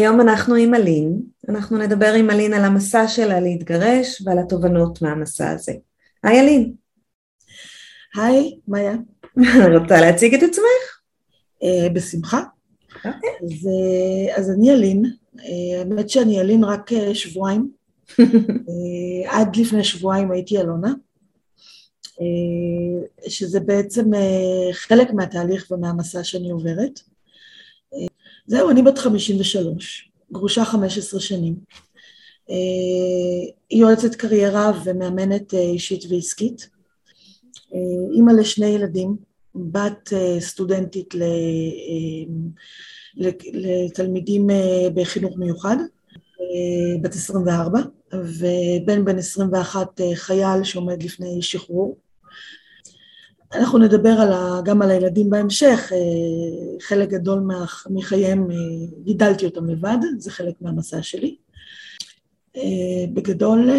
היום אנחנו עם אלין. אנחנו נדבר עם אלין על המסע שלה להתגרש ועל התובנות מהמסע הזה. היי אלין. היי, מאיה. רוצה להציג את עצמך? Uh, בשמחה. Okay. אוקיי. אז, uh, אז אני אלין, uh, האמת שאני אלין רק uh, שבועיים. uh, עד לפני שבועיים הייתי אלונה, uh, שזה בעצם uh, חלק מהתהליך ומהמסע שאני עוברת. זהו, אני בת 53, גרושה 15 שנים. היא יועצת קריירה ומאמנת אישית ועסקית. אימא לשני ילדים, בת סטודנטית לתלמידים בחינוך מיוחד, בת 24, ובן בן 21 חייל שעומד לפני שחרור. אנחנו נדבר על ה, גם על הילדים בהמשך, אה, חלק גדול מחייהם אה, גידלתי אותם לבד, זה חלק מהמסע שלי. אה, בגדול...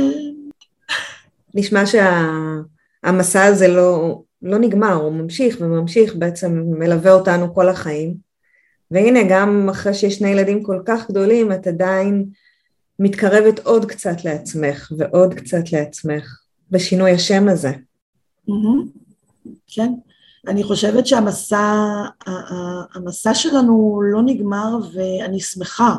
נשמע שהמסע שה, הזה לא, לא נגמר, הוא ממשיך וממשיך, בעצם מלווה אותנו כל החיים. והנה, גם אחרי שיש שני ילדים כל כך גדולים, את עדיין מתקרבת עוד קצת לעצמך ועוד קצת לעצמך, בשינוי השם הזה. Mm-hmm. כן? אני חושבת שהמסע, המסע שלנו לא נגמר ואני שמחה.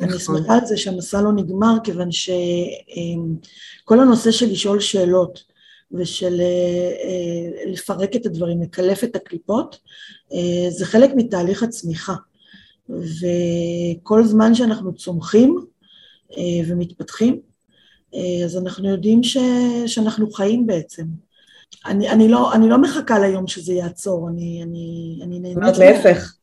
אני נכון. שמחה על זה שהמסע לא נגמר, כיוון שכל הנושא של לשאול שאלות ושל אה, אה, לפרק את הדברים, לקלף את הקליפות, אה, זה חלק מתהליך הצמיחה. וכל זמן שאנחנו צומחים ומתפתחים, אז אנחנו יודעים ש, שאנחנו חיים בעצם. אני, אני, לא, אני לא מחכה ליום שזה יעצור, אני, אני, אני נהנית... זאת להפך.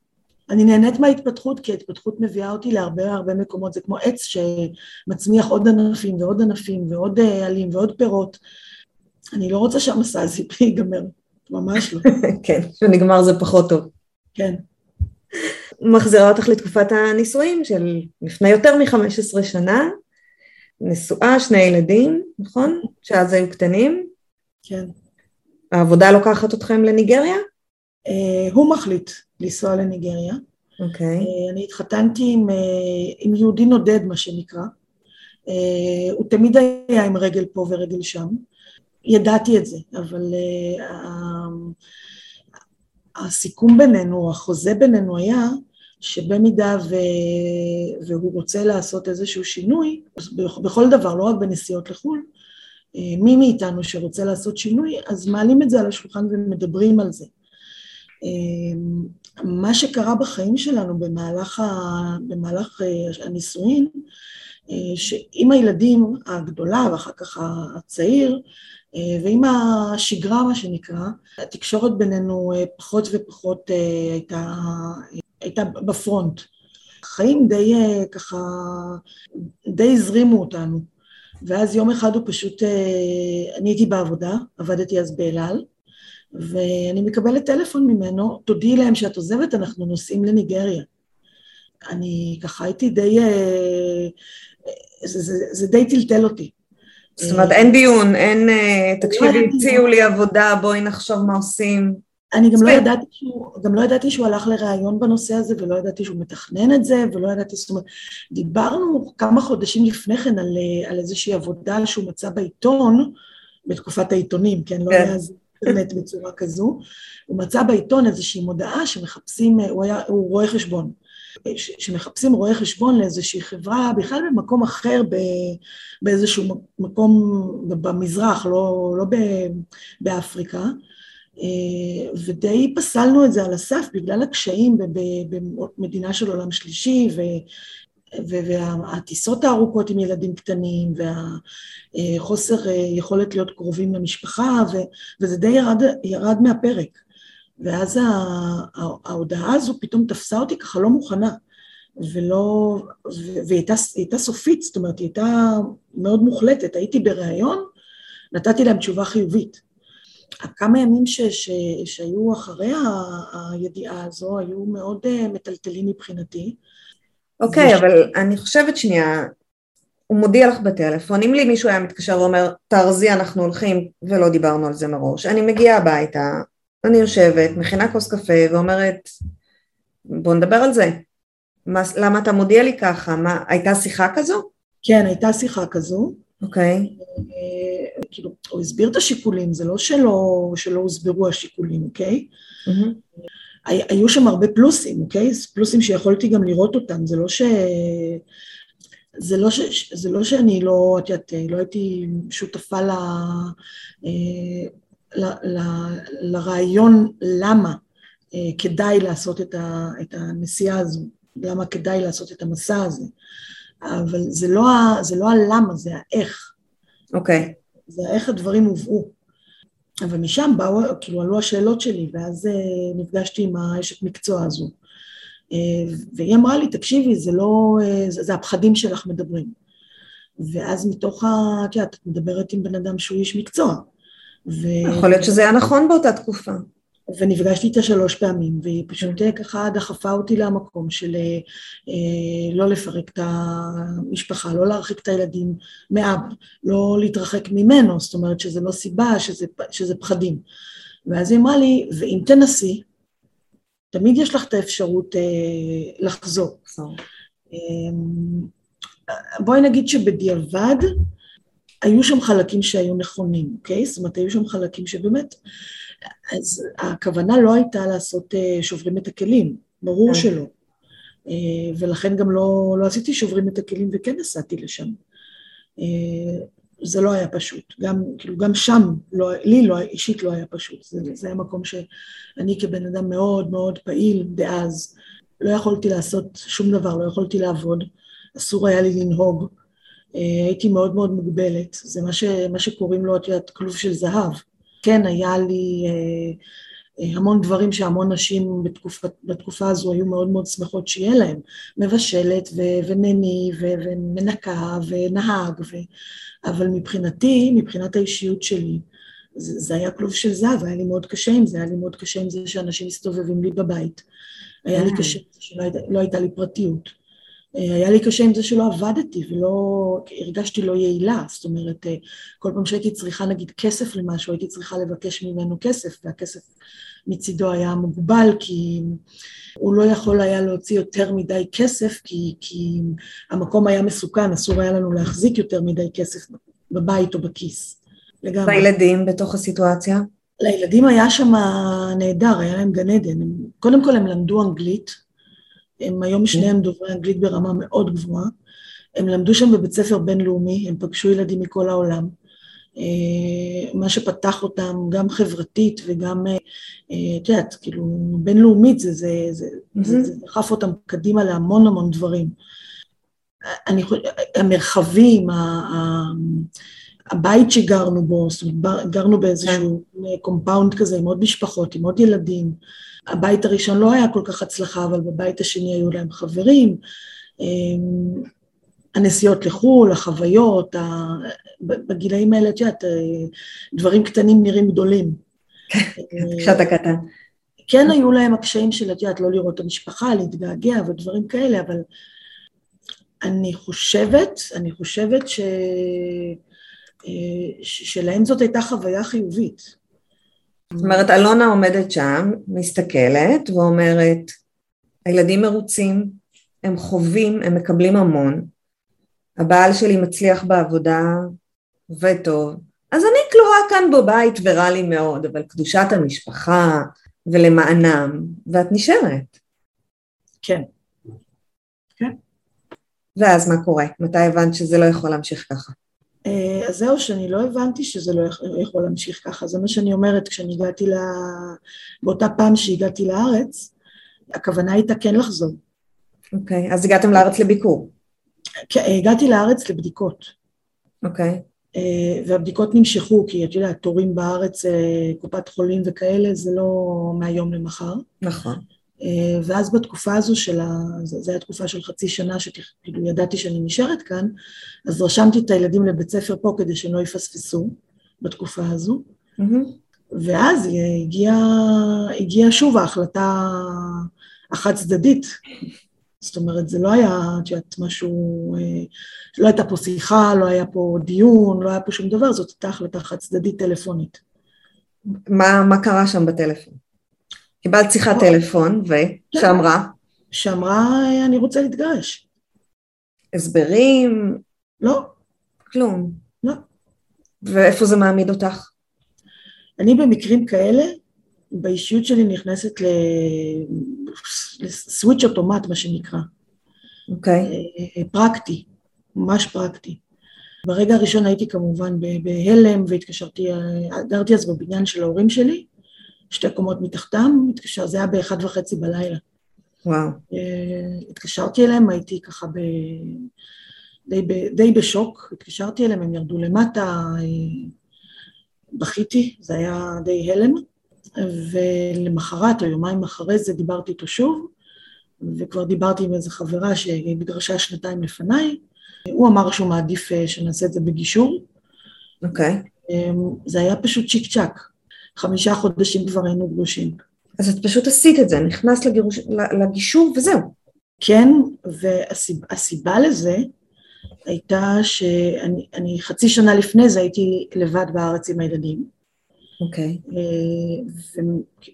אני נהנית מההתפתחות, כי ההתפתחות מביאה אותי להרבה הרבה מקומות, זה כמו עץ שמצמיח עוד ענפים ועוד ענפים ועוד אה, עלים ועוד פירות. אני לא רוצה שהמסע הזה ייגמר, ממש לא. כן, כשנגמר זה פחות טוב. כן. מחזירה אותך לתקופת הנישואים של לפני יותר מ-15 שנה, נשואה, שני ילדים, נכון? שאז היו קטנים. כן. העבודה לוקחת אתכם לניגריה? Uh, הוא מחליט לנסוע לניגריה. אוקיי. Okay. Uh, אני התחתנתי עם, uh, עם יהודי נודד, מה שנקרא. Uh, הוא תמיד היה עם רגל פה ורגל שם. ידעתי את זה, אבל uh, הסיכום בינינו, החוזה בינינו היה שבמידה ו... והוא רוצה לעשות איזשהו שינוי, בכל דבר, לא רק בנסיעות לחו"ל, אה, מי מאיתנו שרוצה לעשות שינוי, אז מעלים את זה על השולחן ומדברים על זה. אה, מה שקרה בחיים שלנו במהלך, ה, במהלך אה, הנישואין, שעם הילדים הגדולה ואחר כך הצעיר, ועם השגרה מה שנקרא, התקשורת בינינו פחות ופחות הייתה, הייתה בפרונט. החיים די ככה, די הזרימו אותנו. ואז יום אחד הוא פשוט, אה, אני הייתי בעבודה, עבדתי אז באלעל, ואני מקבלת טלפון ממנו, תודיעי להם שאת עוזבת, אנחנו נוסעים לניגריה. אני ככה הייתי די, אה, זה, זה, זה די טלטל אותי. זאת אומרת, אין דיון, אין, אה, תקשיבי, הציעו לי עבודה, בואי נחשוב מה עושים. אני גם לא, ידעתי שהוא, גם לא ידעתי שהוא הלך לראיון בנושא הזה, ולא ידעתי שהוא מתכנן את זה, ולא ידעתי, זאת אומרת, דיברנו כמה חודשים לפני כן על, על איזושהי עבודה שהוא מצא בעיתון, בתקופת העיתונים, כן, לא כן. היה אינטרנט בצורה כזו, הוא מצא בעיתון איזושהי מודעה שמחפשים, הוא, היה, הוא רואה חשבון, שמחפשים רואה חשבון לאיזושהי חברה, בכלל במקום אחר, באיזשהו מקום במזרח, לא, לא באפריקה, אה, ודי פסלנו את זה על הסף בגלל הקשיים במדינה של עולם שלישי והטיסות הארוכות עם ילדים קטנים והחוסר אה, יכולת להיות קרובים למשפחה וזה די ירד, ירד מהפרק. ואז ההודעה הזו פתאום תפסה אותי ככה לא מוכנה, ולא, והיא הייתה, הייתה סופית, זאת אומרת, היא הייתה מאוד מוחלטת. הייתי בריאיון, נתתי להם תשובה חיובית. הכמה ימים ש, ש, שהיו אחרי הידיעה הזו היו מאוד אה, מטלטלים מבחינתי. אוקיי, okay. אבל אני חושבת שנייה, הוא מודיע לך בטלפון, אם לי מישהו היה מתקשר ואומר, תארזי, אנחנו הולכים, ולא דיברנו על זה מראש, אני מגיעה הביתה, אני יושבת, מכינה כוס קפה ואומרת, בוא נדבר על זה. מה, למה אתה מודיע לי ככה? מה, הייתה שיחה כזו? כן, הייתה שיחה כזו. אוקיי. Okay. אה, כאילו, הוא הסביר את השיקולים, זה לא שלא, שלא הוסברו השיקולים, אוקיי? Mm-hmm. היו שם הרבה פלוסים, אוקיי? פלוסים שיכולתי גם לראות אותם, זה לא ש... זה לא, ש... זה לא שאני לא, את יודעת, לא הייתי שותפה ל... אה, ל... ל... לרעיון למה אה, כדאי לעשות את, ה... את הנסיעה הזו, למה כדאי לעשות את המסע הזה. אבל זה לא, ה, זה לא הלמה, זה האיך. אוקיי. Okay. זה איך הדברים הובאו. אבל משם באו, כאילו עלו השאלות שלי, ואז uh, נפגשתי עם האשת מקצוע הזו. Uh, והיא אמרה לי, תקשיבי, זה לא, uh, זה, זה הפחדים שלך מדברים. ואז מתוך ה... את יודעת, את מדברת עם בן אדם שהוא איש מקצוע. ו... יכול להיות שזה היה נכון באותה תקופה. ונפגשתי איתה שלוש פעמים, והיא פשוט אה, ככה דחפה אותי למקום של אה, אה, לא לפרק את המשפחה, לא להרחיק את הילדים מאבא, לא להתרחק ממנו, זאת אומרת שזה לא סיבה, שזה, שזה פחדים. ואז היא אמרה לי, ואם תנסי, תמיד יש לך את האפשרות אה, לחזור. אה, בואי נגיד שבדיעבד, היו שם חלקים שהיו נכונים, אוקיי? זאת אומרת, היו שם חלקים שבאמת אז הכוונה לא הייתה לעשות אה, שוברים את הכלים, ברור כן. שלא. אה, ולכן גם לא, לא עשיתי שוברים את הכלים וכן נסעתי לשם. אה, זה לא היה פשוט. גם, כאילו, גם שם, לא, לי לא, אישית לא היה פשוט. זה, זה היה מקום שאני כבן אדם מאוד מאוד פעיל דאז, לא יכולתי לעשות שום דבר, לא יכולתי לעבוד, אסור היה לי לנהוג. הייתי מאוד מאוד מוגבלת. זה מה, ש, מה שקוראים לו, את יודעת, כלוב של זהב. כן, היה לי אה, אה, המון דברים שהמון נשים בתקופה, בתקופה הזו היו מאוד מאוד שמחות שיהיה להם, מבשלת ו- ונני ו- ומנקה ונהג, ו- אבל מבחינתי, מבחינת האישיות שלי, זה, זה היה כלוב של זהב, היה לי מאוד קשה עם זה, היה לי מאוד קשה עם זה שאנשים מסתובבים לי בבית. היה לי אה. קשה עם זה שלא לא הייתה לי פרטיות. אה, היה לי קשה עם זה שלא עבדתי ולא הרגשתי לא יעילה, זאת אומרת, אה, כל פעם שהייתי צריכה נגיד כסף למשהו, הייתי צריכה לבקש ממנו כסף, והכסף מצידו היה מוגבל, כי הוא לא יכול היה להוציא יותר מדי כסף, כי, כי המקום היה מסוכן, אסור היה לנו להחזיק יותר מדי כסף בבית או בכיס. לגמרי. והילדים בתוך הסיטואציה? לילדים היה שם נהדר, היה להם גן עדן. קודם כל הם למדו אנגלית, הם היום שניהם דוברי אנגלית ברמה מאוד גבוהה. הם למדו שם בבית ספר בינלאומי, הם פגשו ילדים מכל העולם. אה, מה שפתח אותם גם חברתית וגם, אה, את יודעת, כאילו, בינלאומית זה, זה, זה, mm-hmm. זה, זה דחף אותם קדימה להמון המון דברים. אני חושבת, המרחבים, הבית שגרנו בו, זאת אומרת, גרנו באיזשהו כן. compound כזה עם עוד משפחות, עם עוד ילדים. הבית הראשון לא היה כל כך הצלחה, אבל בבית השני היו להם חברים. אמ, הנסיעות לחו"ל, החוויות, בגילאים האלה, את יודעת, דברים קטנים נראים גדולים. כשאתה קטן. כן היו להם הקשיים של, את יודעת, לא לראות את המשפחה, להתגעגע ודברים כאלה, אבל אני חושבת, אני חושבת ש... אה, שלהם זאת הייתה חוויה חיובית. זאת אומרת, אלונה עומדת שם, מסתכלת ואומרת, הילדים מרוצים, הם חווים, הם מקבלים המון, הבעל שלי מצליח בעבודה, עובד טוב, אז אני כלואה כאן בבית ורע לי מאוד, אבל קדושת המשפחה ולמענם, ואת נשארת. כן. כן. ואז מה קורה? מתי הבנת שזה לא יכול להמשיך ככה? אה, אז זהו, שאני לא הבנתי שזה לא יכול להמשיך ככה, זה מה שאני אומרת, כשאני הגעתי ל... באותה פעם שהגעתי לארץ, הכוונה הייתה כן לחזור. אוקיי, okay, אז הגעתם לארץ לביקור. כן, הגעתי לארץ לבדיקות. אוקיי. Okay. אה, והבדיקות נמשכו, כי את יודעת, תורים בארץ, אה, קופת חולים וכאלה, זה לא מהיום למחר. נכון. אה, ואז בתקופה הזו של ה... זו הייתה תקופה של חצי שנה שכאילו ידעתי שאני נשארת כאן, אז רשמתי את הילדים לבית ספר פה כדי שהם לא יפספסו בתקופה הזו. ואז הגיעה הגיע שוב ההחלטה החד צדדית. זאת אומרת, זה לא היה, את יודעת, משהו, לא הייתה פה שיחה, לא היה פה דיון, לא היה פה שום דבר, זאת הייתה החלטה חד צדדית טלפונית. מה, מה קרה שם בטלפון? קיבלת שיחת טלפון, ושאמרה? שאמרה, אני רוצה להתגרש. הסברים? לא. כלום. לא. ואיפה זה מעמיד אותך? אני במקרים כאלה, באישיות שלי נכנסת לסוויץ' אוטומט, מה שנקרא. אוקיי. Okay. אה, פרקטי, ממש פרקטי. ברגע הראשון הייתי כמובן בהלם והתקשרתי, אה, גרתי אז בבניין של ההורים שלי, שתי קומות מתחתם, התקשר, זה היה באחד וחצי בלילה. וואו. אה, התקשרתי אליהם, הייתי ככה ב... די, ב... די בשוק, התקשרתי אליהם, הם ירדו למטה, בכיתי, זה היה די הלם, ולמחרת או יומיים אחרי זה דיברתי איתו שוב, וכבר דיברתי עם איזו חברה שהתגרשה שנתיים לפניי, הוא אמר שהוא מעדיף אה, שנעשה את זה בגישור. אוקיי. Okay. זה היה פשוט צ'יק צ'אק, חמישה חודשים כבר היינו גרושים. אז את פשוט עשית את זה, נכנסת לגירוש, לגישור וזהו. כן, והסיבה לזה הייתה שאני חצי שנה לפני זה הייתי לבד בארץ עם הילדים. אוקיי. Okay. אה,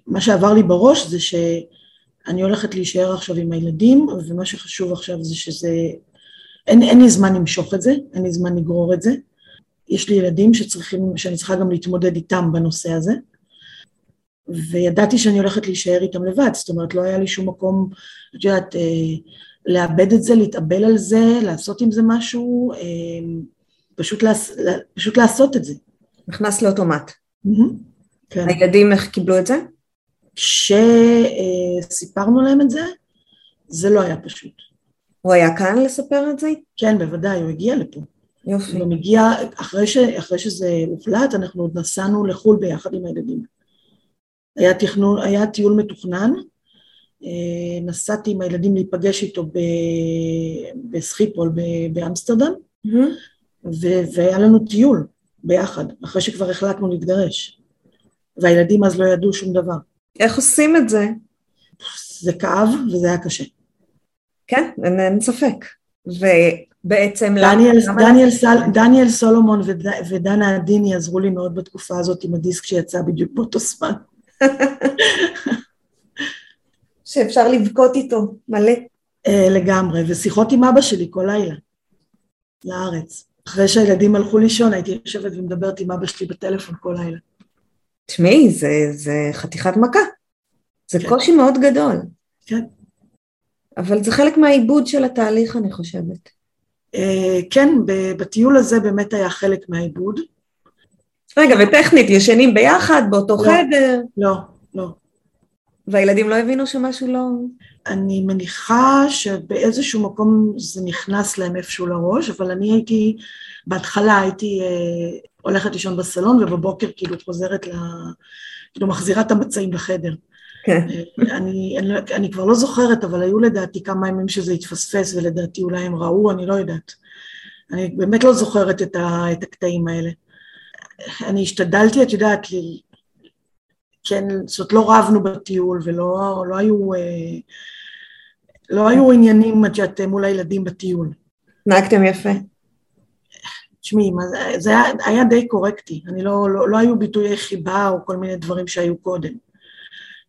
ומה שעבר לי בראש זה שאני הולכת להישאר עכשיו עם הילדים, ומה שחשוב עכשיו זה שזה... אין, אין לי זמן למשוך את זה, אין לי זמן לגרור את זה. יש לי ילדים שצריכים, שאני צריכה גם להתמודד איתם בנושא הזה. וידעתי שאני הולכת להישאר איתם לבד, זאת אומרת, לא היה לי שום מקום, את יודעת, אה, לאבד את זה, להתאבל על זה, לעשות עם זה משהו, אה, פשוט, לעש, פשוט לעשות את זה. נכנס לאוטומט. כן. הילדים איך קיבלו את זה? כשסיפרנו להם את זה, זה לא היה פשוט. הוא היה כאן לספר את זה? כן, בוודאי, הוא הגיע לפה. יופי. הוא הגיע, אחרי, ש, אחרי שזה הוחלט, אנחנו עוד נסענו לחו"ל ביחד עם הילדים. היה, תכנון, היה טיול מתוכנן, אה, נסעתי עם הילדים להיפגש איתו בסחיפול באמסטרדם, mm-hmm. והיה לנו טיול ביחד, אחרי שכבר החלטנו להתגרש. והילדים אז לא ידעו שום דבר. איך עושים את זה? זה כאב וזה היה קשה. כן, אין, אין ספק. ובעצם... דניאל, למה דניאל, סל, דניאל סולומון וד, ודנה עדיני עזרו לי מאוד בתקופה הזאת עם הדיסק שיצא בדיוק באותו זמן. שאפשר לבכות איתו, מלא. Uh, לגמרי, ושיחות עם אבא שלי כל לילה, לארץ. אחרי שהילדים הלכו לישון, הייתי יושבת ומדברת עם אבא שלי בטלפון כל לילה. תשמעי, זה, זה חתיכת מכה. זה כן. קושי מאוד גדול. כן. אבל זה חלק מהעיבוד של התהליך, אני חושבת. Uh, כן, בטיול הזה באמת היה חלק מהעיבוד. רגע, וטכנית, ישנים ביחד, באותו לא, חדר? לא, לא. והילדים לא הבינו שמשהו לא... אני מניחה שבאיזשהו מקום זה נכנס להם איפשהו לראש, אבל אני הייתי, בהתחלה הייתי אה, הולכת לישון בסלון, ובבוקר כאילו חוזרת ל... כאילו מחזירה את המצעים לחדר. כן. אני, אני, אני כבר לא זוכרת, אבל היו לדעתי כמה ימים שזה התפספס, ולדעתי אולי הם ראו, אני לא יודעת. אני באמת לא זוכרת את, ה, את הקטעים האלה. אני השתדלתי, את יודעת, לי, כן, זאת אומרת, לא רבנו בטיול ולא לא היו, אה, לא היו עניינים, את יודעת, מול הילדים בטיול. נהגתם יפה. תשמעי, זה היה, היה די קורקטי, אני לא, לא, לא היו ביטויי חיבה או כל מיני דברים שהיו קודם.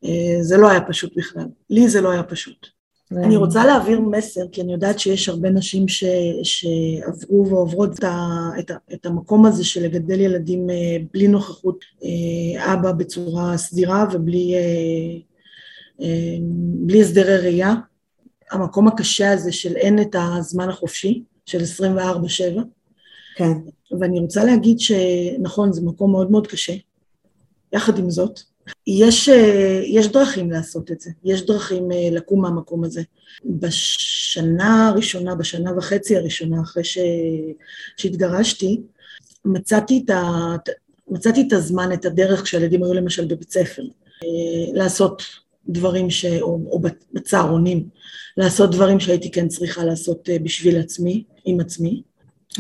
אה, זה לא היה פשוט בכלל. לי זה לא היה פשוט. אני רוצה להעביר מסר, כי אני יודעת שיש הרבה נשים ש, שעברו ועוברות את, ה, את, ה, את המקום הזה של לגדל ילדים אה, בלי נוכחות אה, אבא בצורה סדירה ובלי בלי הסדרי ראייה. המקום הקשה הזה של אין את הזמן החופשי, של 24-7. כן. ואני רוצה להגיד שנכון, זה מקום מאוד מאוד קשה. יחד עם זאת, יש, אה, יש דרכים לעשות את זה, יש דרכים אה, לקום מהמקום הזה. בשנה הראשונה, בשנה וחצי הראשונה אחרי ש... שהתגרשתי, מצאתי את, ה, מצאתי את הזמן, את הדרך כשהילדים היו למשל בבית ספר, אה, לעשות דברים ש... או, או בצהרונים, לעשות דברים שהייתי כן צריכה לעשות בשביל עצמי, עם עצמי.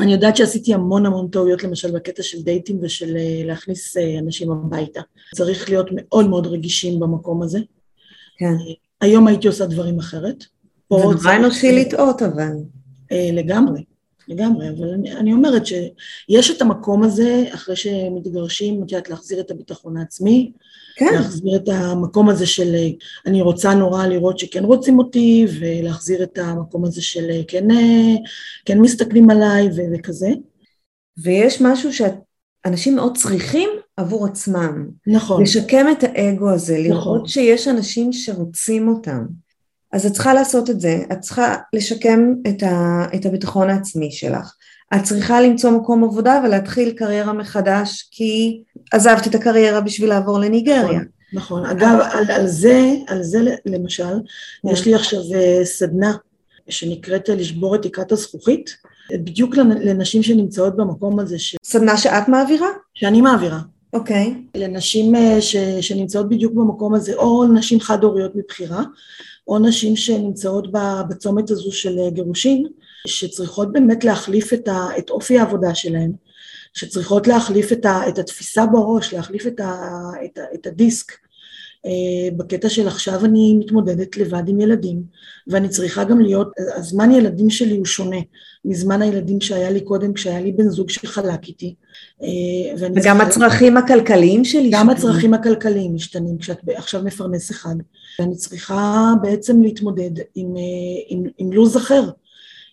אני יודעת שעשיתי המון המון טעויות למשל בקטע של דייטים ושל אה, להכניס אנשים הביתה. צריך להיות מאוד מאוד רגישים במקום הזה. כן. היום הייתי עושה דברים אחרת. זה נורא אנושי לטעות אבל. לגמרי. לגמרי, אבל אני, אני אומרת שיש את המקום הזה, אחרי שמתגרשים, את יודעת, להחזיר את הביטחון העצמי, כן. להחזיר את המקום הזה של אני רוצה נורא לראות שכן רוצים אותי, ולהחזיר את המקום הזה של כן, כן מסתכלים עליי ו- וכזה. ויש משהו שאנשים מאוד צריכים עבור עצמם. נכון. לשקם את האגו הזה, לראות נכון. שיש אנשים שרוצים אותם. אז את צריכה לעשות את זה, את צריכה לשקם את, ה, את הביטחון העצמי שלך. את צריכה למצוא מקום עבודה ולהתחיל קריירה מחדש כי עזבת את הקריירה בשביל לעבור לניגריה. נכון, נכון. אגב, על, על זה, על זה למשל, כן. יש לי עכשיו אה, סדנה שנקראת לשבור את תקרת הזכוכית, בדיוק לנשים שנמצאות במקום הזה. ש... סדנה שאת מעבירה? שאני מעבירה. אוקיי. Okay. לנשים אה, ש, שנמצאות בדיוק במקום הזה, או נשים חד-הוריות מבחירה, או נשים שנמצאות בצומת הזו של גירושין, שצריכות באמת להחליף את, ה, את אופי העבודה שלהן, שצריכות להחליף את, ה, את התפיסה בראש, להחליף את, ה, את, ה, את הדיסק. אה, בקטע של עכשיו אני מתמודדת לבד עם ילדים, ואני צריכה גם להיות, הזמן ילדים שלי הוא שונה מזמן הילדים שהיה לי קודם, כשהיה לי בן זוג שחלק איתי. אה, וגם הצרכים הכלכליים שלי. גם הצרכים הכלכליים משתנים כשאת עכשיו מפרנס אחד. ואני צריכה בעצם להתמודד עם, אה, עם, עם לו"ז אחר,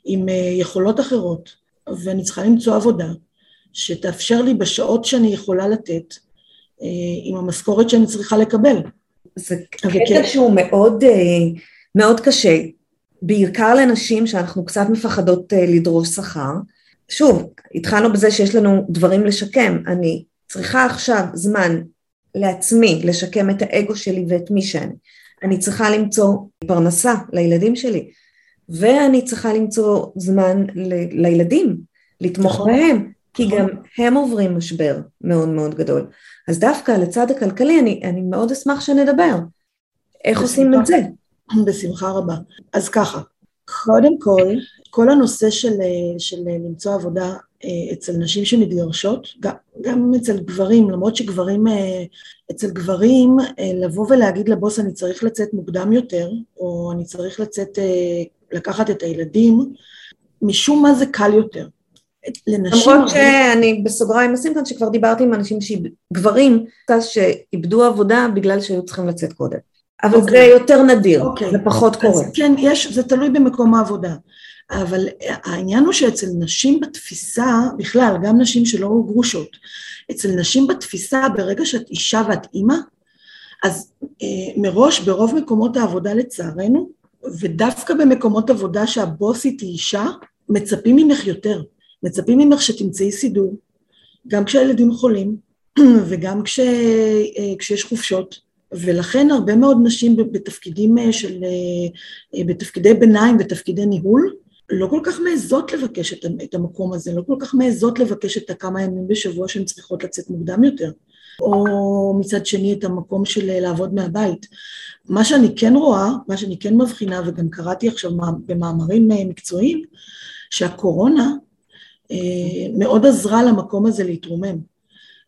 עם יכולות אחרות, ואני צריכה למצוא עבודה שתאפשר לי בשעות שאני יכולה לתת, עם המשכורת שאני צריכה לקבל. זה קטע שהוא מאוד, אה, מאוד קשה, בעיקר לנשים שאנחנו קצת מפחדות אה, לדרוש שכר. שוב, התחלנו בזה שיש לנו דברים לשקם, אני צריכה עכשיו זמן לעצמי לשקם את האגו שלי ואת מי שאני. אני צריכה למצוא פרנסה לילדים שלי, ואני צריכה למצוא זמן ל- לילדים, לתמוך נכון. בהם, כי נכון. גם הם עוברים משבר מאוד מאוד גדול. אז דווקא לצד הכלכלי אני, אני מאוד אשמח שנדבר. איך בשמחה, עושים את זה? בשמחה רבה. אז ככה, קודם כל, כל הנושא של, של למצוא עבודה אה, אצל נשים שמתגרשות, גם, גם אצל גברים, למרות שגברים, אה, אצל גברים אה, לבוא ולהגיד לבוס אני צריך לצאת מוקדם יותר, או אני צריך לצאת, לקחת את הילדים, משום מה זה קל יותר. לנשים... למרות שאני בסוגריים אשים כאן שכבר דיברתי עם אנשים, גברים, שאיבדו עבודה בגלל שהיו צריכים לצאת קודם. אבל okay. אוקיי. זה יותר נדיר, okay. זה פחות קורה. כן, יש, זה תלוי במקום העבודה. אבל העניין הוא שאצל נשים בתפיסה, בכלל, גם נשים שלא גרושות, אצל נשים בתפיסה, ברגע שאת אישה ואת אימא, אז אה, מראש ברוב מקומות העבודה לצערנו, ודווקא במקומות עבודה שהבוסית היא אישה, מצפים ממך יותר. מצפים ממך שתמצאי סידור, גם כשהילדים חולים וגם כש, אה, כשיש חופשות, ולכן הרבה מאוד נשים בתפקידים אה, של, אה, בתפקידי ביניים ותפקידי ניהול, לא כל כך מעזות לבקש את המקום הזה, לא כל כך מעזות לבקש את הכמה ימים בשבוע שהן צריכות לצאת מוקדם יותר, או מצד שני את המקום של לעבוד מהבית. מה שאני כן רואה, מה שאני כן מבחינה, וגם קראתי עכשיו במאמרים מקצועיים, שהקורונה מאוד עזרה למקום הזה להתרומם.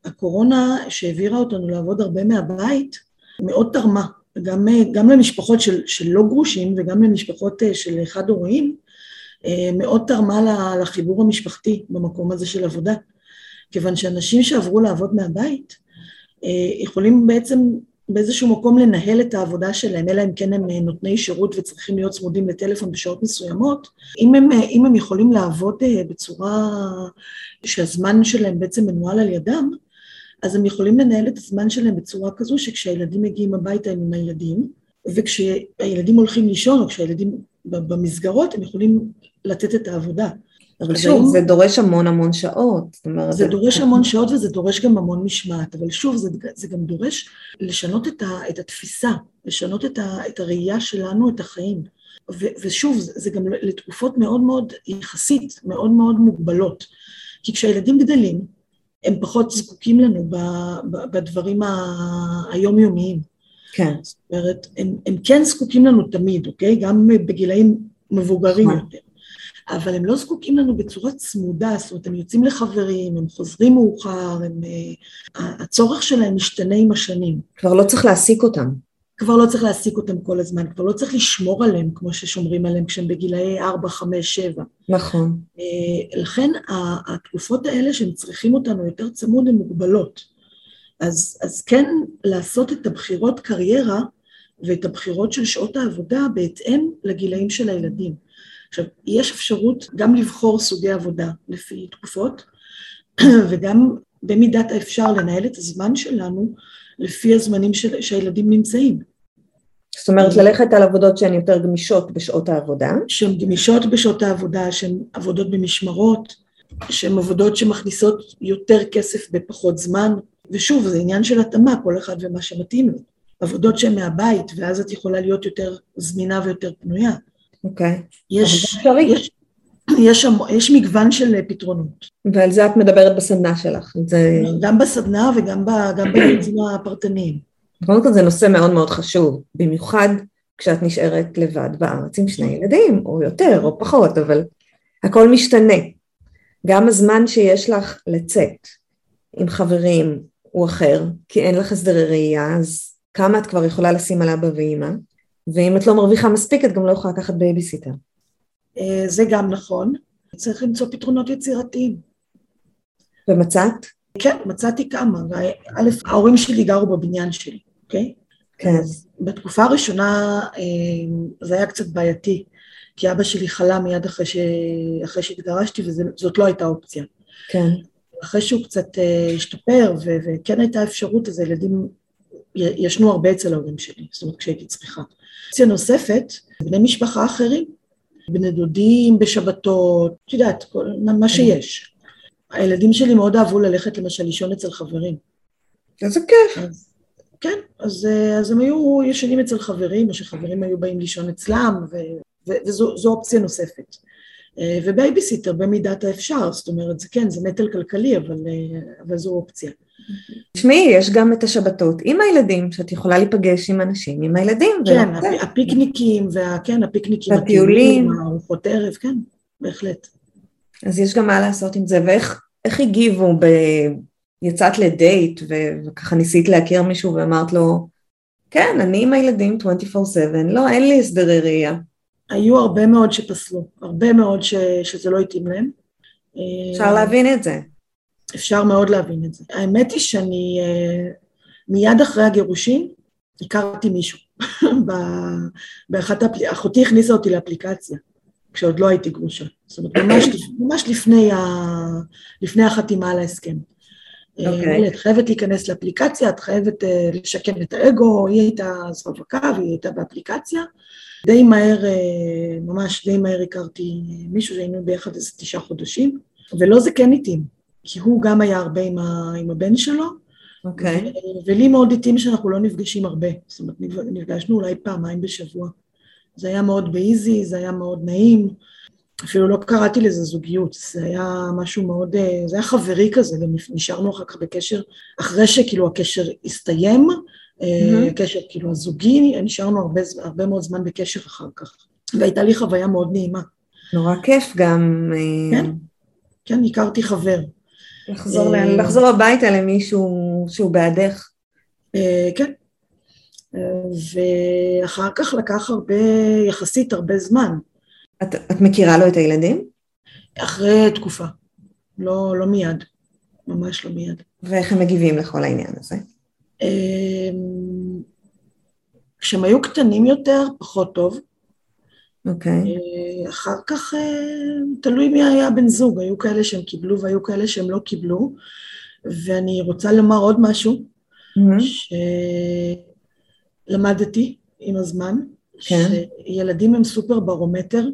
הקורונה שהעבירה אותנו לעבוד הרבה מהבית, מאוד תרמה, גם, גם למשפחות של, של לא גרושים וגם למשפחות אה, של חד-הוריים, אה, מאוד תרמה לחיבור המשפחתי במקום הזה של עבודה. כיוון שאנשים שעברו לעבוד מהבית, יכולים בעצם באיזשהו מקום לנהל את העבודה שלהם, אלא אם כן הם אה, נותני שירות וצריכים להיות צמודים לטלפון בשעות מסוימות, אם הם, אה, אם הם יכולים לעבוד אה, בצורה שהזמן שלהם בעצם מנוהל על ידם, אז הם יכולים לנהל את הזמן שלהם בצורה כזו שכשהילדים מגיעים הביתה הם עם הילדים, וכשהילדים הולכים לישון או כשהילדים במסגרות הם יכולים לתת את העבודה. אבל שוב, זה דורש המון המון שעות. זאת אומרת, זה דורש המון שעות וזה דורש גם המון משמעת, אבל שוב, זה, זה גם דורש לשנות את, ה, את התפיסה, לשנות את, ה, את הראייה שלנו, את החיים. ו, ושוב, זה, זה גם לתקופות מאוד מאוד, יחסית, מאוד מאוד מוגבלות. כי כשהילדים גדלים, הם פחות זקוקים לנו בדברים היומיומיים. כן. זאת אומרת, הם, הם כן זקוקים לנו תמיד, אוקיי? גם בגילאים מבוגרים נכון. יותר. אבל הם לא זקוקים לנו בצורה צמודה, זאת אומרת, הם יוצאים לחברים, הם חוזרים מאוחר, הם, uh, הצורך שלהם משתנה עם השנים. כבר לא צריך להעסיק אותם. כבר לא צריך להעסיק אותם כל הזמן, כבר לא צריך לשמור עליהם כמו ששומרים עליהם כשהם בגילאי 4, 5, 7. נכון. Uh, לכן התקופות האלה שהם צריכים אותנו יותר צמוד הן מוגבלות. אז, אז כן לעשות את הבחירות קריירה ואת הבחירות של שעות העבודה בהתאם לגילאים של הילדים. עכשיו, יש אפשרות גם לבחור סוגי עבודה לפי תקופות, וגם במידת האפשר לנהל את הזמן שלנו לפי הזמנים של, שהילדים נמצאים. זאת אומרת, ללכת על עבודות שהן יותר גמישות בשעות העבודה? שהן גמישות בשעות העבודה, שהן עבודות במשמרות, שהן עבודות שמכניסות יותר כסף בפחות זמן, ושוב, זה עניין של התאמה, כל אחד ומה שמתאים לו. עבודות שהן מהבית, ואז את יכולה להיות יותר זמינה ויותר פנויה. אוקיי. יש, יש, יש, יש מגוון של פתרונות. ועל זה את מדברת בסדנה שלך. זה... גם בסדנה וגם בייעוצים הפרטניים. קודם כל זה נושא מאוד מאוד חשוב, במיוחד כשאת נשארת לבד בארץ עם שני ילדים, או יותר או פחות, אבל הכל משתנה. גם הזמן שיש לך לצאת עם חברים הוא אחר, כי אין לך הסדרי ראייה, אז כמה את כבר יכולה לשים על אבא ואימא, ואם את לא מרוויחה מספיק, את גם לא יכולה לקחת בייביסיטר. אה, זה גם נכון. צריך למצוא פתרונות יצירתיים. ומצאת? כן, מצאתי כמה. א', ההורים שלי גרו בבניין שלי, אוקיי? כן. אז בתקופה הראשונה אה, זה היה קצת בעייתי, כי אבא שלי חלה מיד אחרי, ש... אחרי שהתגרשתי, וזאת לא הייתה אופציה. כן. אחרי שהוא קצת אה, השתפר, ו... וכן הייתה אפשרות, אז הילדים ישנו הרבה אצל ההורים שלי, זאת אומרת כשהייתי צריכה. אופציה נוספת, בני משפחה אחרים, בני דודים בשבתות, את יודעת, כל, מה שיש. הילדים שלי מאוד אהבו ללכת למשל לישון אצל חברים. איזה כיף. אז, כן, אז, אז הם היו ישנים אצל חברים, או שחברים היו באים לישון אצלם, ו, ו, וזו אופציה נוספת. ובייביסיטר במידת האפשר, זאת אומרת, זה כן, זה נטל כלכלי, אבל, אבל זו אופציה. תשמעי, יש גם את השבתות עם הילדים, שאת יכולה להיפגש עם אנשים, עם הילדים. כן, הפיקניקים, וה, כן, הפיקניקים, הטיולים, הארוחות ערב, כן, בהחלט. אז יש גם מה לעשות עם זה, ואיך הגיבו, ב... יצאת לדייט, וככה ניסית להכיר מישהו ואמרת לו, כן, אני עם הילדים 24/7, לא, אין לי הסדרי ראייה. היו הרבה מאוד שפסלו, הרבה מאוד ש... שזה לא התאים להם. אפשר להבין את זה. אפשר מאוד להבין את זה. האמת היא שאני אה, מיד אחרי הגירושים הכרתי מישהו. באחת האפליקציות, אחותי הכניסה אותי לאפליקציה, כשעוד לא הייתי גרושה. זאת אומרת, ממש, ממש לפני, ה, לפני החתימה על ההסכם. Okay. אוקיי. את חייבת להיכנס לאפליקציה, את חייבת uh, לשקם את האגו, היא הייתה אז רווקה והיא הייתה באפליקציה. די מהר, uh, ממש די מהר הכרתי מישהו שהיינו ביחד איזה תשעה חודשים, ולא זה כן התאים. כי הוא גם היה הרבה עם, ה, עם הבן שלו. אוקיי. Okay. ולי מאוד התאים שאנחנו לא נפגשים הרבה, זאת אומרת, נפגשנו אולי פעמיים בשבוע. זה היה מאוד באיזי, זה היה מאוד נעים, אפילו לא קראתי לזה זוגיות, זה היה משהו מאוד, אה, זה היה חברי כזה, ונשארנו אחר כך בקשר, אחרי שכאילו הקשר הסתיים, mm-hmm. קשר כאילו הזוגי, נשארנו הרבה, הרבה מאוד זמן בקשר אחר כך, והייתה לי חוויה מאוד נעימה. נורא כיף גם. אה, כן, כן, הכרתי חבר. לחזור, אה, לחזור הביתה למישהו שהוא בעדך. אה, כן. אה, ואחר כך לקח הרבה, יחסית הרבה זמן. את, את מכירה לו את הילדים? אחרי תקופה, לא, לא מיד, ממש לא מיד. ואיך הם מגיבים לכל העניין הזה? כשהם היו קטנים יותר, פחות טוב. אוקיי. Okay. אה, אחר כך אה, תלוי מי היה בן זוג, היו כאלה שהם קיבלו והיו כאלה שהם לא קיבלו. ואני רוצה לומר עוד משהו, mm-hmm. שלמדתי עם הזמן, כן. שילדים הם סופר ברומטר.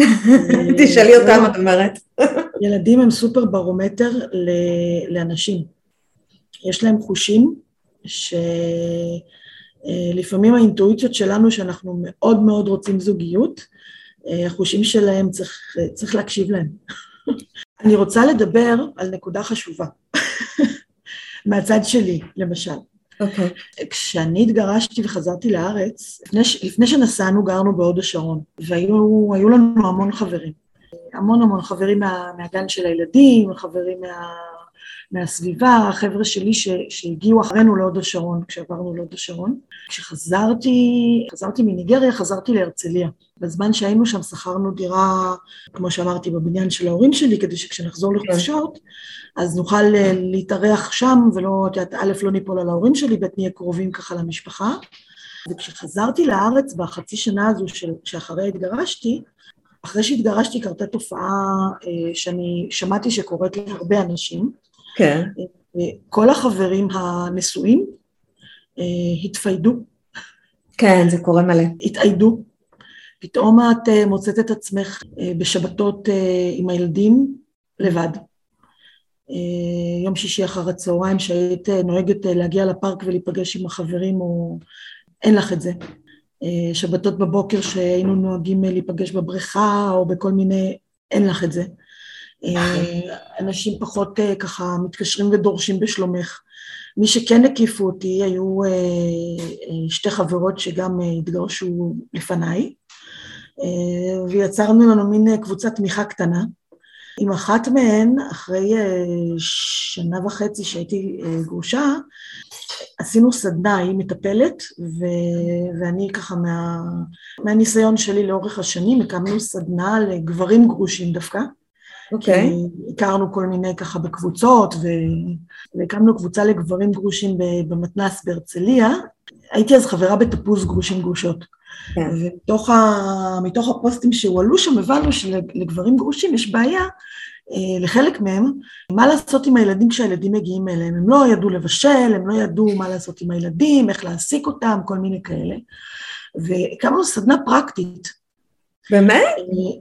תשאלי אותם, את אומרת. ילדים הם סופר ברומטר לאנשים. יש להם חושים ש... אה, לפעמים האינטואיציות שלנו שאנחנו מאוד מאוד רוצים זוגיות, אה, החושים שלהם צריך, צריך להקשיב להם. אני רוצה לדבר על נקודה חשובה. מהצד שלי, למשל. אוקיי. Okay. כשאני התגרשתי וחזרתי לארץ, לפני, לפני שנסענו גרנו בהוד השרון, והיו לנו המון חברים. המון המון חברים מה, מהגן של הילדים, חברים מה, מהסביבה, החבר'ה שלי ש, שהגיעו אחרינו להוד השרון, כשעברנו להוד השרון. כשחזרתי, חזרתי מניגריה, חזרתי להרצליה. בזמן שהיינו שם שכרנו דירה, כמו שאמרתי, בבניין של ההורים שלי, כדי שכשנחזור כן. לחופשות, אז נוכל אה, להתארח שם, ולא, את יודעת, א', לא ניפול על ההורים שלי, ב', נהיה קרובים ככה למשפחה. וכשחזרתי לארץ בחצי שנה הזו של, שאחריה התגרשתי, אחרי שהתגרשתי קרתה תופעה אה, שאני שמעתי שקורית להרבה אנשים. כן. אה, כל החברים הנשואים אה, התפיידו. כן, זה קורה מלא. התאיידו. פתאום את אה, מוצאת את עצמך בשבתות עם הילדים לבד. יום שישי אחר הצהריים שהיית נוהגת להגיע לפארק ולהיפגש עם החברים, או אין לך את זה. שבתות בבוקר שהיינו נוהגים להיפגש בבריכה או בכל מיני, אין לך את זה. אה, אנשים פחות ככה מתקשרים ודורשים בשלומך. מי שכן הקיפו אותי היו שתי חברות שגם התגרשו לפניי, ויצרנו לנו מין קבוצת תמיכה קטנה. עם אחת מהן, אחרי שנה וחצי שהייתי גרושה, עשינו סדנה, היא מטפלת, ו... ואני ככה מה... מהניסיון שלי לאורך השנים הקמנו סדנה לגברים גרושים דווקא. אוקיי. Okay. הכרנו כל מיני ככה בקבוצות, ו... והקמנו קבוצה לגברים גרושים במתנ"ס בהרצליה. הייתי אז חברה בתפוז גרושים גרושות. כן. ומתוך ה... הפוסטים שהועלו שם הבנו שלגברים גרושים יש בעיה אה, לחלק מהם, מה לעשות עם הילדים כשהילדים מגיעים אליהם. הם לא ידעו לבשל, הם לא ידעו מה לעשות עם הילדים, איך להעסיק אותם, כל מיני כאלה. והקמנו סדנה פרקטית. באמת?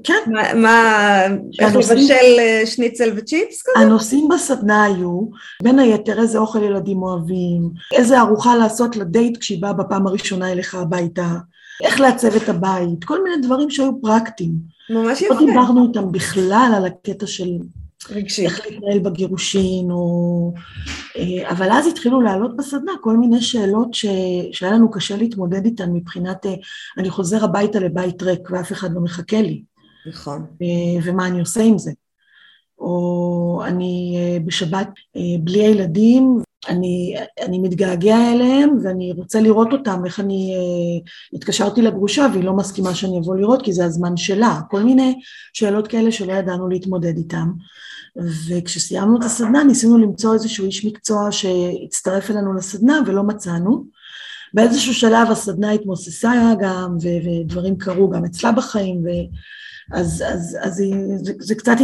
כן. מה, איך לבשל אה, שניצל וצ'יפס כזה? הנושאים בסדנה היו, בין היתר, איזה אוכל ילדים אוהבים, איזה ארוחה לעשות לדייט כשהיא באה בפעם הראשונה אליך הביתה, איך לעצב את הבית, כל מיני דברים שהיו פרקטיים. ממש יפה. לא דיברנו איתם בכלל על הקטע של רגשי. איך להתנהל בגירושין, או... אה, אבל אז התחילו לעלות בסדנה כל מיני שאלות ש... שהיה לנו קשה להתמודד איתן מבחינת, אה, אני חוזר הביתה לבית ריק ואף אחד לא מחכה לי. נכון. אה, ומה אני עושה עם זה. או אני בשבת בלי הילדים, אני, אני מתגעגע אליהם ואני רוצה לראות אותם, איך אני אה, התקשרתי לגרושה והיא לא מסכימה שאני אבוא לראות כי זה הזמן שלה, כל מיני שאלות כאלה שלא ידענו להתמודד איתם. וכשסיימנו את הסדנה ניסינו למצוא איזשהו איש מקצוע שהצטרף אלינו לסדנה ולא מצאנו. באיזשהו שלב הסדנה התמוססה גם ודברים קרו גם אצלה בחיים, ואז אז, אז זה, זה קצת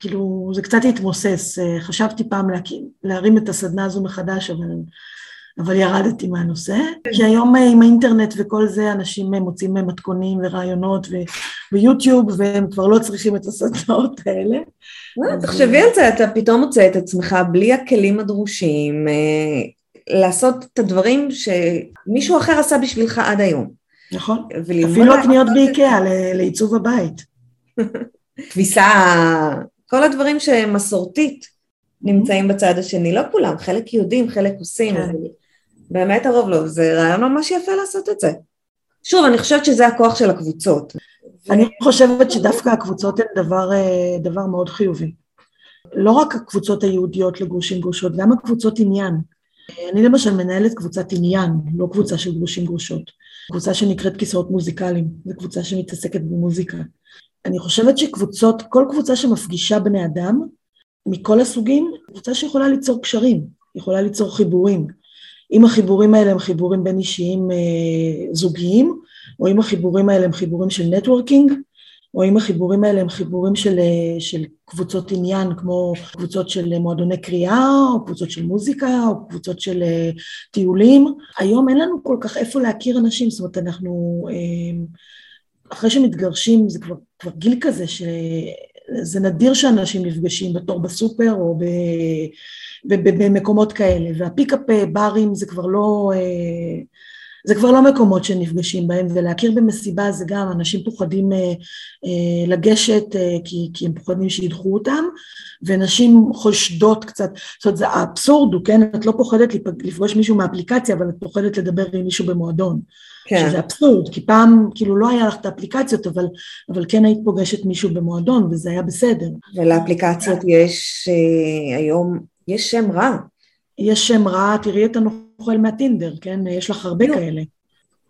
כאילו, זה קצת התמוסס. אה, חשבתי פעם להקים, להרים את הסדנה הזו מחדש, אבל, אבל ירדתי מהנושא. כי היום אה, עם האינטרנט וכל זה, אנשים אה, מוצאים מתכונים ורעיונות ו, ויוטיוב, והם כבר לא צריכים את הסדנאות האלה. תחשבי על זה, אתה פתאום מוצא את עצמך בלי הכלים הדרושים, לעשות את הדברים שמישהו אחר עשה בשבילך עד היום. נכון, אפילו הקניות באיקאה לעיצוב הבית. כביסה כל הדברים שהם מסורתית נמצאים בצד השני, לא כולם, חלק יודעים, חלק עושים, כן. באמת הרוב לא, זה רעיון ממש יפה לעשות את זה. שוב, אני חושבת שזה הכוח של הקבוצות. אני חושבת שדווקא הקבוצות הן דבר, אה, דבר מאוד חיובי. לא רק הקבוצות היהודיות לגרושים גרושות, גם הקבוצות עניין. אני למשל מנהלת קבוצת עניין, לא קבוצה של גרושים גרושות. קבוצה שנקראת כיסאות מוזיקליים, זו קבוצה שמתעסקת במוזיקה. אני חושבת שקבוצות, כל קבוצה שמפגישה בני אדם, מכל הסוגים, קבוצה שיכולה ליצור קשרים, יכולה ליצור חיבורים. אם החיבורים האלה הם חיבורים בין אישיים אה, זוגיים, או אם החיבורים האלה הם חיבורים של נטוורקינג, או אם החיבורים האלה הם חיבורים של, אה, של קבוצות עניין, כמו קבוצות של מועדוני קריאה, או קבוצות של מוזיקה, או קבוצות של אה, טיולים. היום אין לנו כל כך איפה להכיר אנשים, זאת אומרת, אנחנו... אה, אחרי שמתגרשים זה כבר, כבר גיל כזה שזה נדיר שאנשים נפגשים בתור בסופר או ב, במקומות כאלה והפיקאפ ברים זה כבר לא, אה, זה כבר לא מקומות שנפגשים בהם, ולהכיר במסיבה זה גם, אנשים פוחדים אה, אה, לגשת אה, כי, כי הם פוחדים שידחו אותם, ונשים חושדות קצת, זאת אומרת זה האבסורד הוא, כן, את לא פוחדת לפגוש מישהו מהאפליקציה, אבל את פוחדת לדבר עם מישהו במועדון. כן. שזה אבסורד, כי פעם כאילו לא היה לך את האפליקציות, אבל, אבל כן היית פוגשת מישהו במועדון, וזה היה בסדר. ולאפליקציות יש אה, היום, יש שם רע. יש שם רע, תראי את הנוכל מהטינדר, כן? יש לך הרבה. כאלה.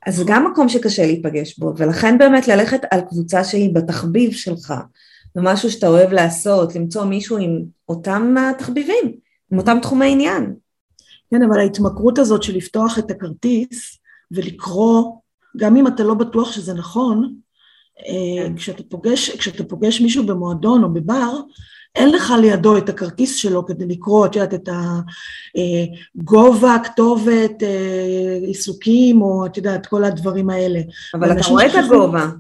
אז זה גם מקום שקשה להיפגש בו, ולכן באמת ללכת על קבוצה שהיא בתחביב שלך, ומשהו שאתה אוהב לעשות, למצוא מישהו עם אותם התחביבים, עם אותם תחומי עניין. כן, אבל ההתמכרות הזאת של לפתוח את הכרטיס ולקרוא, גם אם אתה לא בטוח שזה נכון, אה, כן. כשאתה פוגש, כשאתה פוגש מישהו במועדון או בבר, אין לך לידו את הכרטיס שלו כדי לקרוא, את יודעת, את הגובה, אה, כתובת, אה, עיסוקים, או את יודעת, כל הדברים האלה. אבל אתה רואה את הגובה.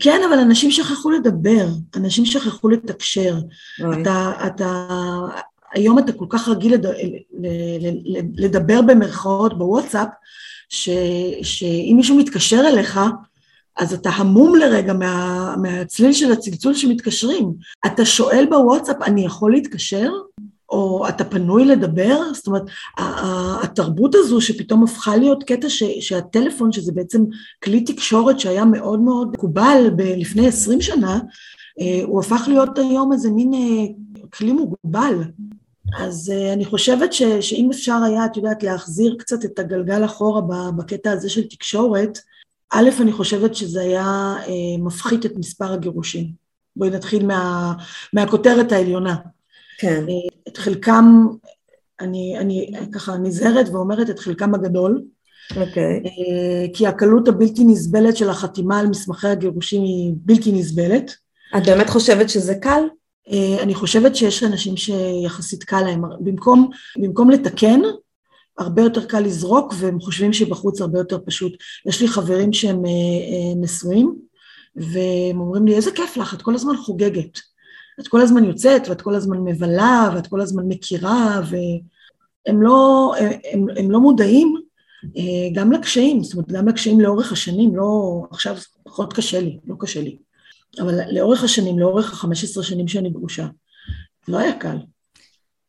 כן, אבל אנשים שכחו לדבר, אנשים שכחו לתקשר. אתה, אתה, היום אתה כל כך רגיל לד, לדבר במרכאות בוואטסאפ, ש, שאם מישהו מתקשר אליך, אז אתה המום לרגע מה, מהצליל של הצלצול שמתקשרים. אתה שואל בוואטסאפ, אני יכול להתקשר? או אתה פנוי לדבר? זאת אומרת, התרבות הזו שפתאום הפכה להיות קטע ש, שהטלפון, שזה בעצם כלי תקשורת שהיה מאוד מאוד מקובל לפני עשרים שנה, אה, הוא הפך להיות היום איזה מין אה, כלי מוגבל. אז uh, אני חושבת ש, שאם אפשר היה, את יודעת, להחזיר קצת את הגלגל אחורה בקטע הזה של תקשורת, א', אני חושבת שזה היה uh, מפחית את מספר הגירושים. בואי נתחיל מה, מהכותרת העליונה. כן. Uh, את חלקם, אני, אני ככה נזהרת ואומרת את חלקם הגדול, אוקיי. Okay. כי הקלות הבלתי נסבלת של החתימה על מסמכי הגירושים היא בלתי נסבלת. את באמת חושבת שזה קל? אה, אני חושבת שיש אנשים שיחסית קל להם, במקום, במקום לתקן, הרבה יותר קל לזרוק והם חושבים שבחוץ הרבה יותר פשוט. יש לי חברים שהם אה, אה, נשואים והם אומרים לי איזה כיף לך, את כל הזמן חוגגת. את כל הזמן יוצאת ואת כל הזמן מבלה ואת כל הזמן מכירה והם לא, הם, הם לא מודעים גם לקשיים, זאת אומרת גם לקשיים לאורך השנים, לא עכשיו פחות קשה לי, לא קשה לי. אבל לאורך השנים, לאורך החמש עשרה שנים שאני גרושה, לא היה קל.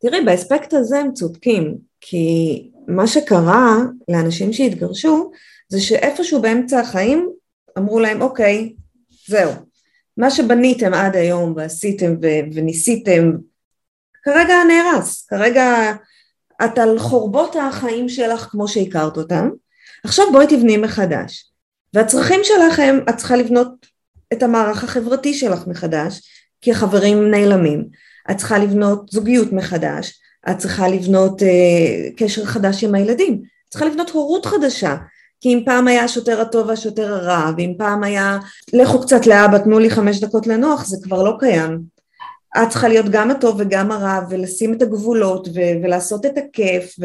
תראי, באספקט הזה הם צודקים, כי מה שקרה לאנשים שהתגרשו, זה שאיפשהו באמצע החיים אמרו להם, אוקיי, זהו, מה שבניתם עד היום ועשיתם ו- וניסיתם, כרגע נהרס, כרגע את על חורבות החיים שלך כמו שהכרת אותם, עכשיו בואי תבני מחדש. והצרכים שלכם, את צריכה לבנות את המערך החברתי שלך מחדש, כי החברים נעלמים. את צריכה לבנות זוגיות מחדש, את צריכה לבנות אה, קשר חדש עם הילדים, את צריכה לבנות הורות חדשה. כי אם פעם היה השוטר הטוב והשוטר הרע, ואם פעם היה לכו קצת לאבא, תנו לי חמש דקות לנוח, זה כבר לא קיים. את צריכה להיות גם הטוב וגם הרע, ולשים את הגבולות, ו- ולעשות את הכיף,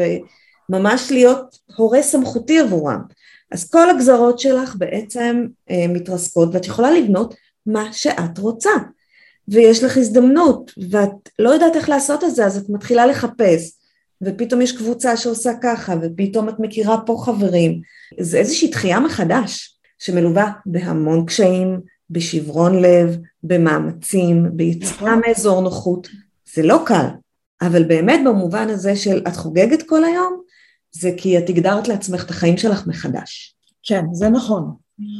וממש להיות הורה סמכותי עבורם. אז כל הגזרות שלך בעצם אה, מתרסקות ואת יכולה לבנות מה שאת רוצה. ויש לך הזדמנות ואת לא יודעת איך לעשות את זה אז את מתחילה לחפש. ופתאום יש קבוצה שעושה ככה ופתאום את מכירה פה חברים. זה איזושהי דחייה מחדש שמלווה בהמון קשיים, בשברון לב, במאמצים, ביציאה נכון. מאזור נוחות. זה לא קל אבל באמת במובן הזה של את חוגגת כל היום זה כי את הגדרת לעצמך את החיים שלך מחדש. כן, זה נכון.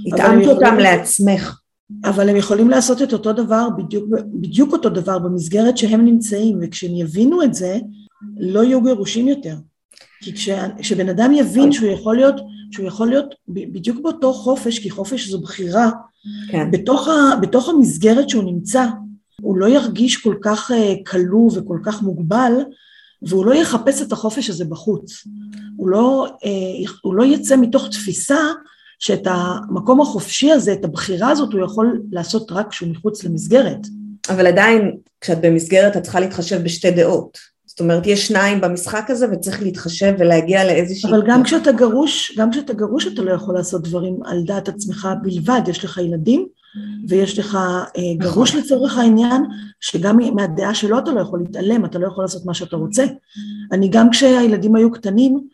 התאמת אותם יכולים... לעצמך. אבל הם יכולים לעשות את אותו דבר, בדיוק, בדיוק אותו דבר, במסגרת שהם נמצאים, וכשהם יבינו את זה, לא יהיו גירושים יותר. כי כש, כשבן אדם יבין שהוא יכול להיות, שהוא יכול להיות בדיוק באותו חופש, כי חופש זו בחירה, כן. בתוך, ה, בתוך המסגרת שהוא נמצא, הוא לא ירגיש כל כך אה, כלוא וכל כך מוגבל, והוא לא יחפש את החופש הזה בחוץ. הוא לא, אה, הוא לא יצא מתוך תפיסה שאת המקום החופשי הזה, את הבחירה הזאת, הוא יכול לעשות רק כשהוא מחוץ למסגרת. אבל עדיין, כשאת במסגרת את צריכה להתחשב בשתי דעות. זאת אומרת, יש שניים במשחק הזה וצריך להתחשב ולהגיע לאיזושהי... אבל גם כשאתה גרוש, גם כשאתה גרוש אתה לא יכול לעשות דברים על דעת עצמך בלבד, יש לך ילדים ויש לך אה, נכון. גרוש לצורך העניין, שגם מהדעה שלו אתה לא יכול להתעלם, אתה לא יכול לעשות מה שאתה רוצה. אני גם כשהילדים היו קטנים,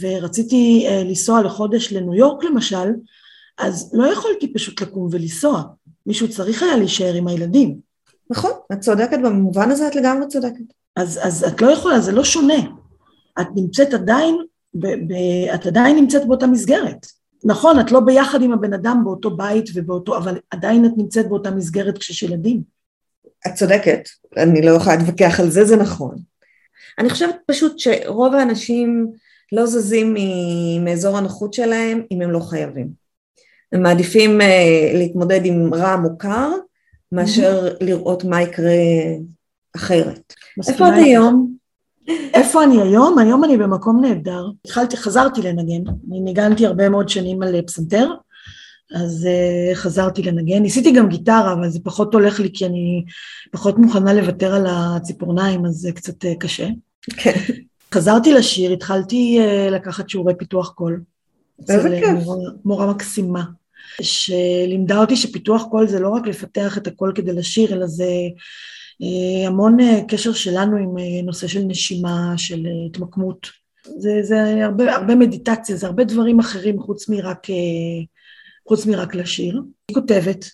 ורציתי uh, לנסוע לחודש לניו יורק למשל, אז לא יכולתי פשוט לקום ולנסוע. מישהו צריך היה להישאר עם הילדים. נכון, את צודקת במובן הזה, את לגמרי צודקת. אז, אז את לא יכולה, זה לא שונה. את נמצאת עדיין, ב, ב, את עדיין נמצאת באותה מסגרת. נכון, את לא ביחד עם הבן אדם באותו בית ובאותו, אבל עדיין את נמצאת באותה מסגרת כשיש ילדים. את צודקת, אני לא יכולה להתווכח על זה, זה נכון. אני חושבת פשוט שרוב האנשים לא זזים מאזור הנוחות שלהם אם הם לא חייבים. הם מעדיפים uh, להתמודד עם רע מוכר מאשר. לראות מה יקרה אחרת. איפה את היום? איפה אני היום? היום אני במקום נהדר. התחלתי, חזרתי לנגן, אני ניגנתי הרבה מאוד שנים על פסנתר, אז אה, חזרתי לנגן. ניסיתי גם גיטרה, אבל זה פחות הולך לי כי אני פחות מוכנה לוותר על הציפורניים, אז זה קצת אה, קשה. כן. חזרתי לשיר, התחלתי אה, לקחת שיעורי פיתוח קול. איזה כיף. מורה, מורה מקסימה, שלימדה אותי שפיתוח קול זה לא רק לפתח את הקול כדי לשיר, אלא זה אה, המון אה, קשר שלנו עם אה, נושא של נשימה, של התמקמות. זה, זה הרבה, הרבה מדיטציה, זה הרבה דברים אחרים חוץ מרק, חוץ מרק לשיר. אני כותבת.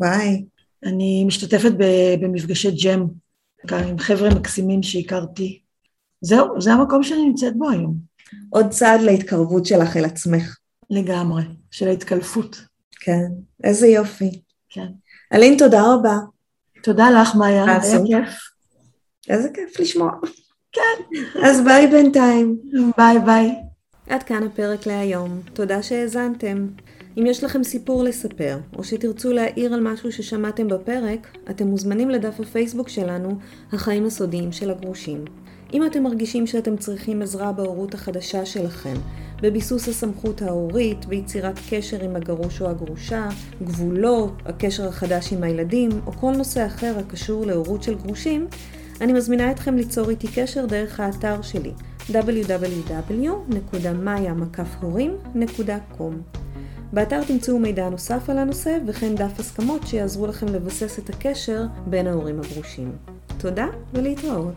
ביי. אני משתתפת במפגשי ג'ם עם חבר'ה מקסימים שהכרתי. זהו, זה המקום שאני נמצאת בו היום. עוד צעד להתקרבות שלך אל עצמך. לגמרי, של ההתקלפות. כן, איזה יופי. כן. אלין, תודה רבה. תודה לך, מאיה, היה כיף. איזה כיף לשמוע. כן. אז ביי בינתיים. ביי ביי. עד כאן הפרק להיום. תודה שהאזנתם. אם יש לכם סיפור לספר, או שתרצו להעיר על משהו ששמעתם בפרק, אתם מוזמנים לדף הפייסבוק שלנו, החיים הסודיים של הגרושים. אם אתם מרגישים שאתם צריכים עזרה בהורות החדשה שלכם, בביסוס הסמכות ההורית, ביצירת קשר עם הגרוש או הגרושה, גבולות, הקשר החדש עם הילדים, או כל נושא אחר הקשור להורות של גרושים, אני מזמינה אתכם ליצור איתי קשר דרך האתר שלי www.maya.com באתר תמצאו מידע נוסף על הנושא וכן דף הסכמות שיעזרו לכם לבסס את הקשר בין ההורים הגרושים. תודה ולהתראות.